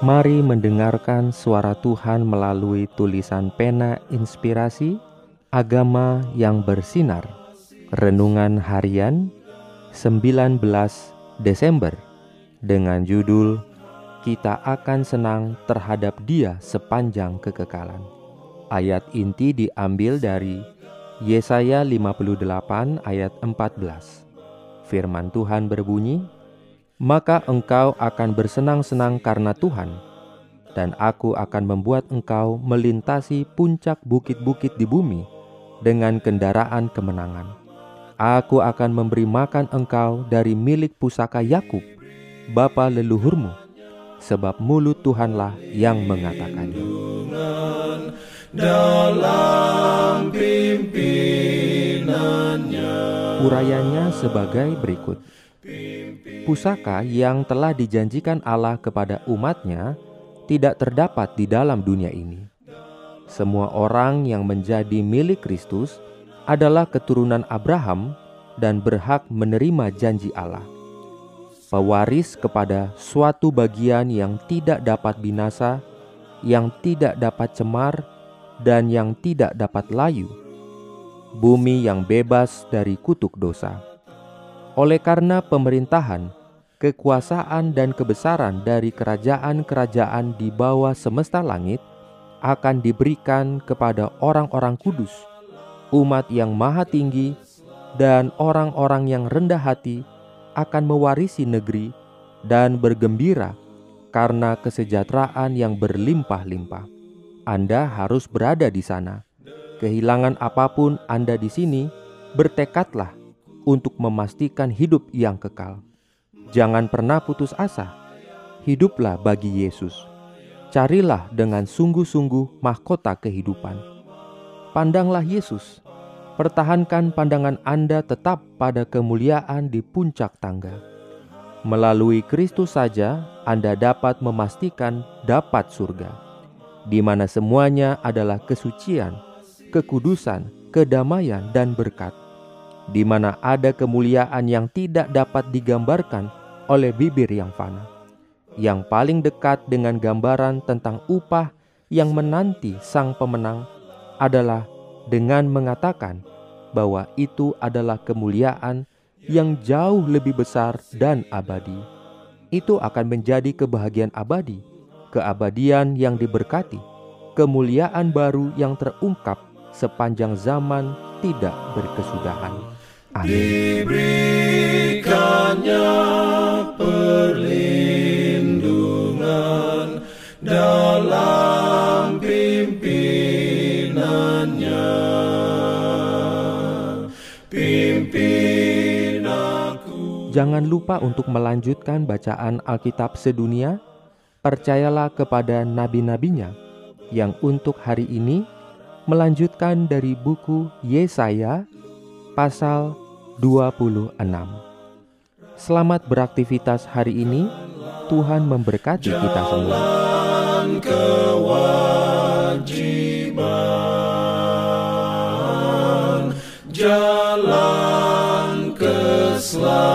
Mari mendengarkan suara Tuhan melalui tulisan pena inspirasi Agama yang bersinar. Renungan harian 19 Desember Dengan judul Kita akan senang terhadap dia sepanjang kekekalan. Ayat inti diambil dari Yesaya 58 ayat 14 Firman Tuhan berbunyi, maka engkau akan bersenang-senang karena Tuhan, dan aku akan membuat engkau melintasi puncak bukit-bukit di bumi dengan kendaraan kemenangan. Aku akan memberi makan engkau dari milik pusaka Yakub, bapa leluhurmu, sebab mulut Tuhanlah yang mengatakannya. Dalam pimpinannya Urayanya sebagai berikut pusaka yang telah dijanjikan Allah kepada umatnya tidak terdapat di dalam dunia ini. Semua orang yang menjadi milik Kristus adalah keturunan Abraham dan berhak menerima janji Allah. Pewaris kepada suatu bagian yang tidak dapat binasa, yang tidak dapat cemar, dan yang tidak dapat layu. Bumi yang bebas dari kutuk dosa. Oleh karena pemerintahan, kekuasaan dan kebesaran dari kerajaan-kerajaan di bawah semesta langit akan diberikan kepada orang-orang kudus, umat yang maha tinggi, dan orang-orang yang rendah hati akan mewarisi negeri dan bergembira karena kesejahteraan yang berlimpah-limpah. Anda harus berada di sana. Kehilangan apa pun Anda di sini, bertekadlah untuk memastikan hidup yang kekal. Jangan pernah putus asa. Hiduplah bagi Yesus. Carilah dengan sungguh-sungguh mahkota kehidupan. Pandanglah Yesus. Pertahankan pandangan Anda tetap pada kemuliaan di puncak tangga. Melalui Kristus saja Anda dapat memastikan dapat surga, di mana semuanya adalah kesucian, kekudusan, kedamaian, dan berkat, di mana ada kemuliaan yang tidak dapat digambarkan oleh bibir yang fana. Yang paling dekat dengan gambaran tentang upah yang menanti sang pemenang adalah dengan mengatakan bahwa itu adalah kemuliaan yang jauh lebih besar dan abadi. Itu akan menjadi kebahagiaan abadi, keabadian yang diberkati, kemuliaan baru yang terungkap sepanjang zaman tidak berkesudahan. Diberikannya perlindungan dalam pimpinannya. Pimpin aku. Jangan lupa untuk melanjutkan bacaan Alkitab sedunia. Percayalah kepada nabi-nabinya yang untuk hari ini melanjutkan dari buku Yesaya pasal 26. Selamat beraktivitas hari ini. Tuhan memberkati kita semua. Kewajiban, jalan keselamatan.